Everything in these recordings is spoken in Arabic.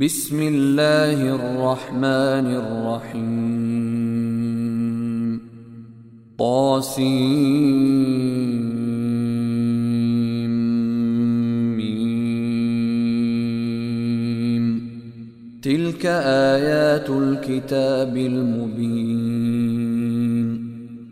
بسم الله الرحمن الرحيم. طاسيم. تلك آيات الكتاب المبين.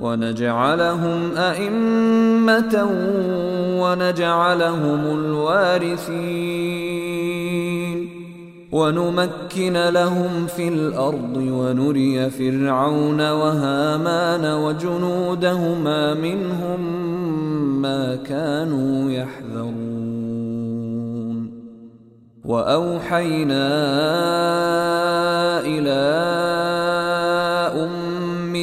ونجعلهم أئمة ونجعلهم الوارثين. ونمكن لهم في الأرض ونري فرعون وهامان وجنودهما منهم ما كانوا يحذرون. وأوحينا إلى أم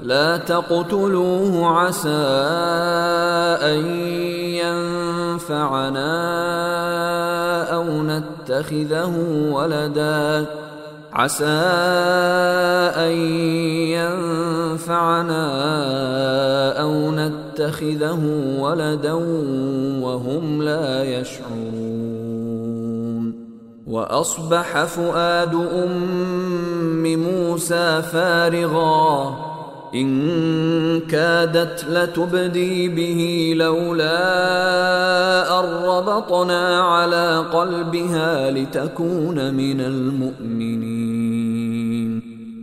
لا تقتلوه عسى أن ينفعنا أو نتخذه ولدا. عسى أن ينفعنا أو نتخذه ولدا وهم لا يشعرون. وأصبح فؤاد أم موسى فارغاً. إن كادت لتبدي به لولا أن ربطنا على قلبها لتكون من المؤمنين.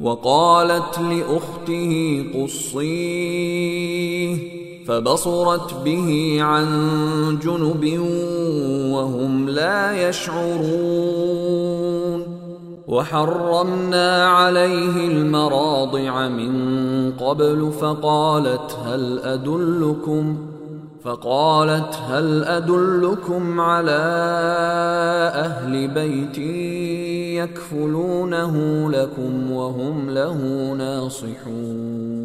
وقالت لأخته قصيه فبصرت به عن جنب وهم لا يشعرون. وحرمنا عليه المراضع من قبل فقالت هل أدلكم فقالت هل أدلكم على أهل بيت يكفلونه لكم وهم له ناصحون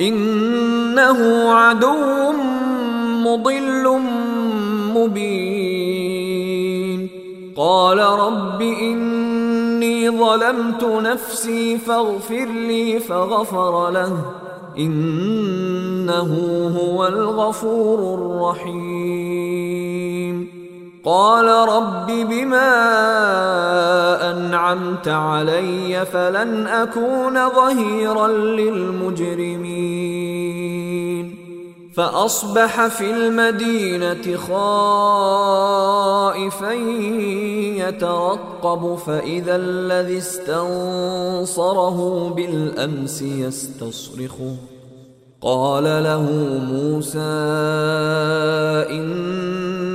إنه عدو مضل مبين. قال رب إني ظلمت نفسي فاغفر لي فغفر له. إنه هو الغفور الرحيم. قال رب بما أنعمت علي فلن أكون ظهيرا للمجرمين. فأصبح في المدينة خائفا يترقب فإذا الذي استنصره بالأمس يستصرخه قال له موسى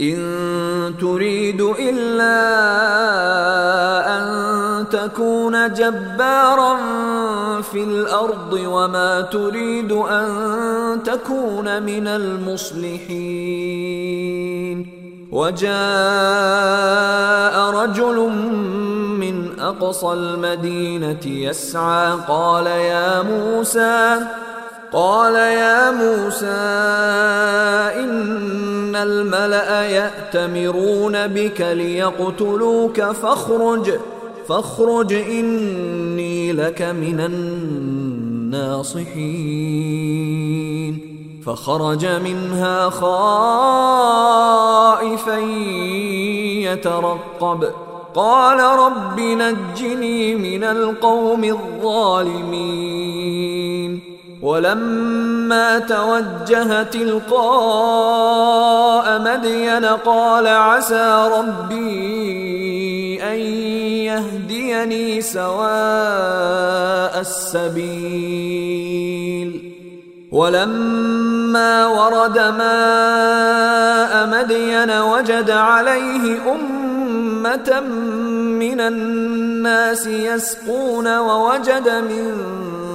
إن تريد إلا أن تكون جبارا في الأرض وما تريد أن تكون من المصلحين. وجاء رجل من أقصى المدينة يسعى قال يا موسى قال يا موسى إن الملأ يأتمرون بك ليقتلوك فاخرج فاخرج إني لك من الناصحين. فخرج منها خائفا يترقب. قال رب نجني من القوم الظالمين. ولما توجه تلقاء مدين قال عسى ربي أن يهديني سواء السبيل. ولما ورد ماء مدين وجد عليه أمة من الناس يسقون ووجد من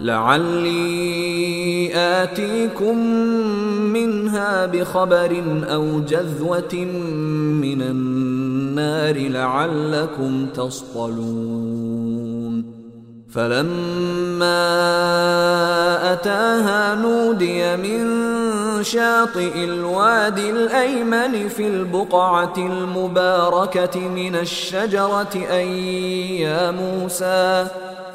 لعلي آتيكم منها بخبر أو جذوة من النار لعلكم تصطلون. فلما أتاها نودي من شاطئ الوادي الأيمن في البقعة المباركة من الشجرة أي يا موسى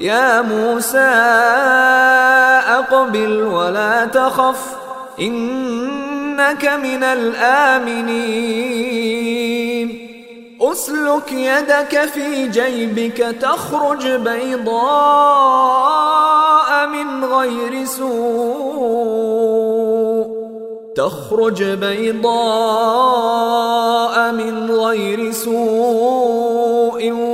يا موسى أقبل ولا تخف إنك من الآمنين. أسلك يدك في جيبك تخرج بيضاء من غير سوء. تخرج بيضاء من غير سوء.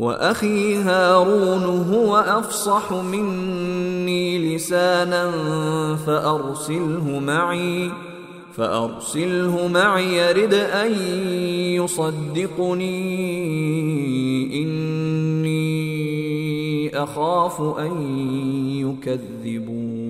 وأخي هارون هو أفصح مني لسانا فأرسله معي فأرسله معي يرد أن يصدقني. إني أخاف أن يكذبون.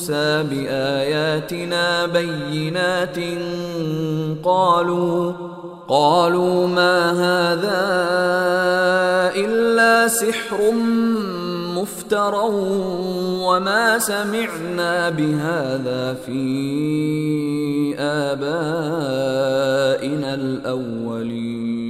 موسى بآياتنا بينات قالوا قالوا ما هذا إلا سحر مفترى وما سمعنا بهذا في آبائنا الأولين.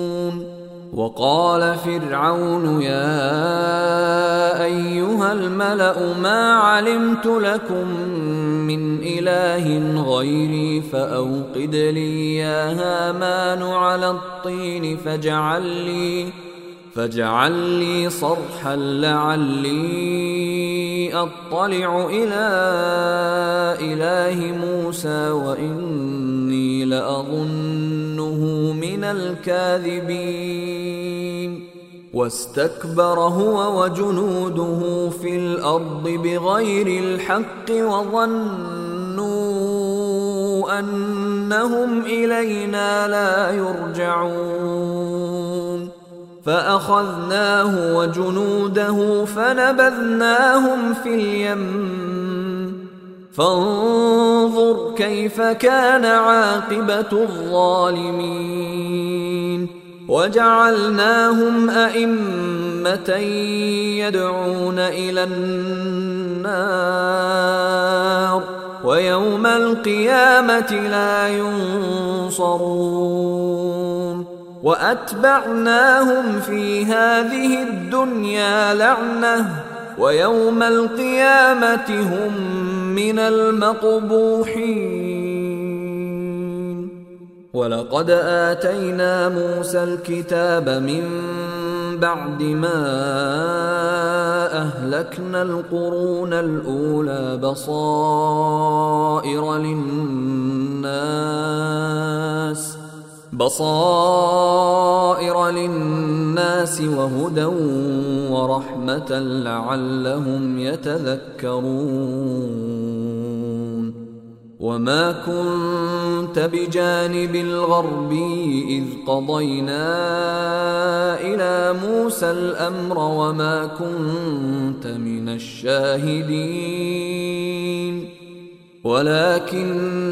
وقال فرعون يا أيها الملأ ما علمت لكم من إله غيري فأوقد لي يا هامان على الطين فاجعل لي فاجعل لي صرحا لعلي أطلع إلى إله موسى وإني لاظنه من الكاذبين. واستكبر هو وجنوده في الأرض بغير الحق وظنوا أنهم إلينا لا يرجعون. فأخذناه وجنوده فنبذناهم في اليم فانظر كيف كان عاقبة الظالمين. وجعلناهم أئمة يدعون إلى النار ويوم القيامة لا ينصرون. وأتبعناهم في هذه الدنيا لعنةً. ويوم القيامة هم من المقبوحين. ولقد آتينا موسى الكتاب من بعد ما أهلكنا القرون الأولى بصائر للناس. بصائر للناس وهدى ورحمة لعلهم يتذكرون. وما كنت بجانب الغربي إذ قضينا إلى موسى الأمر وما كنت من الشاهدين. ولكننا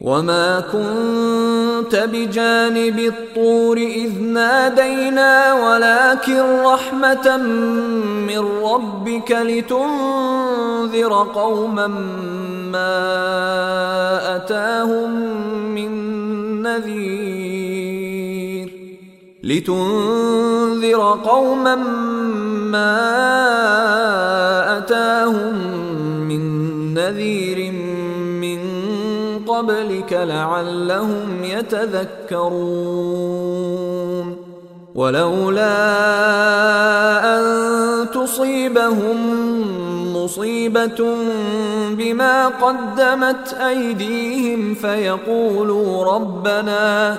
وما كنت بجانب الطور إذ نادينا ولكن رحمة من ربك لتنذر قوما ما أتاهم من نذير لتنذر قوما ما أتاهم من نذير قبلك لعلهم يتذكرون. ولولا أن تصيبهم مصيبة بما قدمت أيديهم فيقولوا ربنا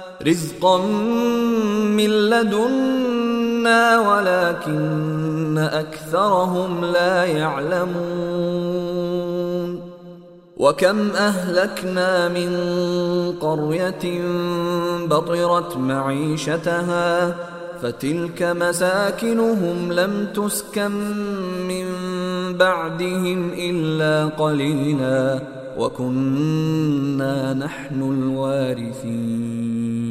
رزقا من لدنا ولكن اكثرهم لا يعلمون وكم اهلكنا من قريه بطرت معيشتها فتلك مساكنهم لم تسكن من بعدهم الا قليلا وكنا نحن الوارثين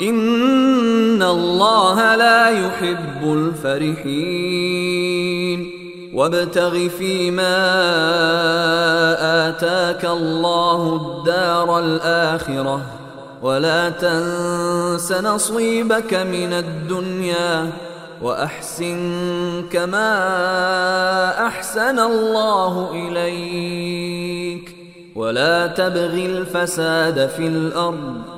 ان الله لا يحب الفرحين وابتغ فيما اتاك الله الدار الاخره ولا تنس نصيبك من الدنيا واحسن كما احسن الله اليك ولا تبغ الفساد في الأرض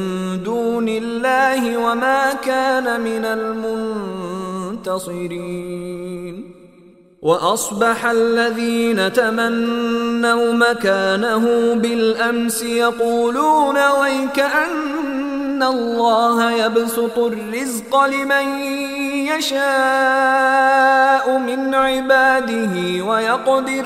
دون الله وما كان من المنتصرين. وأصبح الذين تمنوا مكانه بالأمس يقولون ويك أن الله يبسط الرزق لمن يشاء من عباده ويقدر